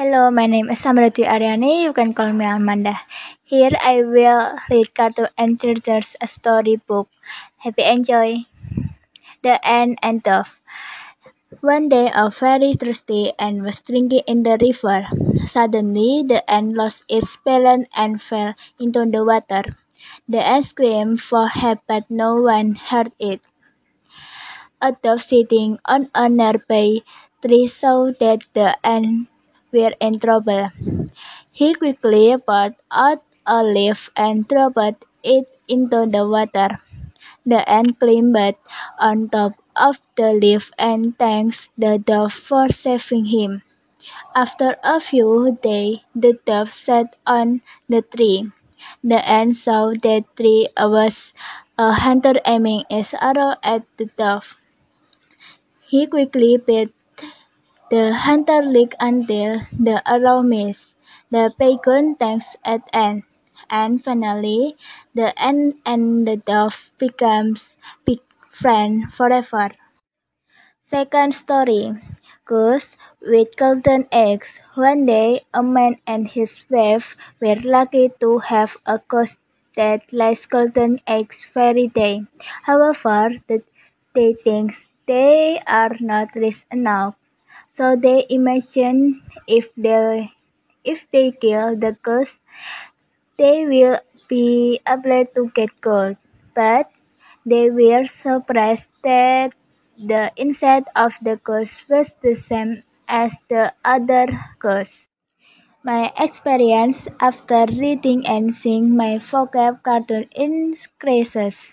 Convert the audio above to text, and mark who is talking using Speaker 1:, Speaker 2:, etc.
Speaker 1: Hello, my name is Samrati Aryani. You can call me Amanda. Here I will read cartoon and children's story book. Happy enjoy. The Ant and Dove. One day, a very thirsty ant was drinking in the river. Suddenly, the ant lost its balance and fell into the water. The ant screamed for help, but no one heard it. A dove sitting on a nearby tree saw that the ant were in trouble. He quickly pulled out a leaf and dropped it into the water. The ant climbed on top of the leaf and thanked the dove for saving him. After a few days, the dove sat on the tree. The ant saw that tree was a hunter aiming his arrow at the dove. He quickly beat the hunter leg until the arrow missed. The penguin thanks at end, and finally, the ant and the dove becomes big forever. Second story Goose with golden eggs. One day, a man and his wife were lucky to have a goose that lays golden eggs every day. However, they think they are not rich enough. So they imagine if they if they kill the goose, they will be able to get gold. But they were surprised that the inside of the goose was the same as the other goose. My experience after reading and seeing my vocab cartoon increases.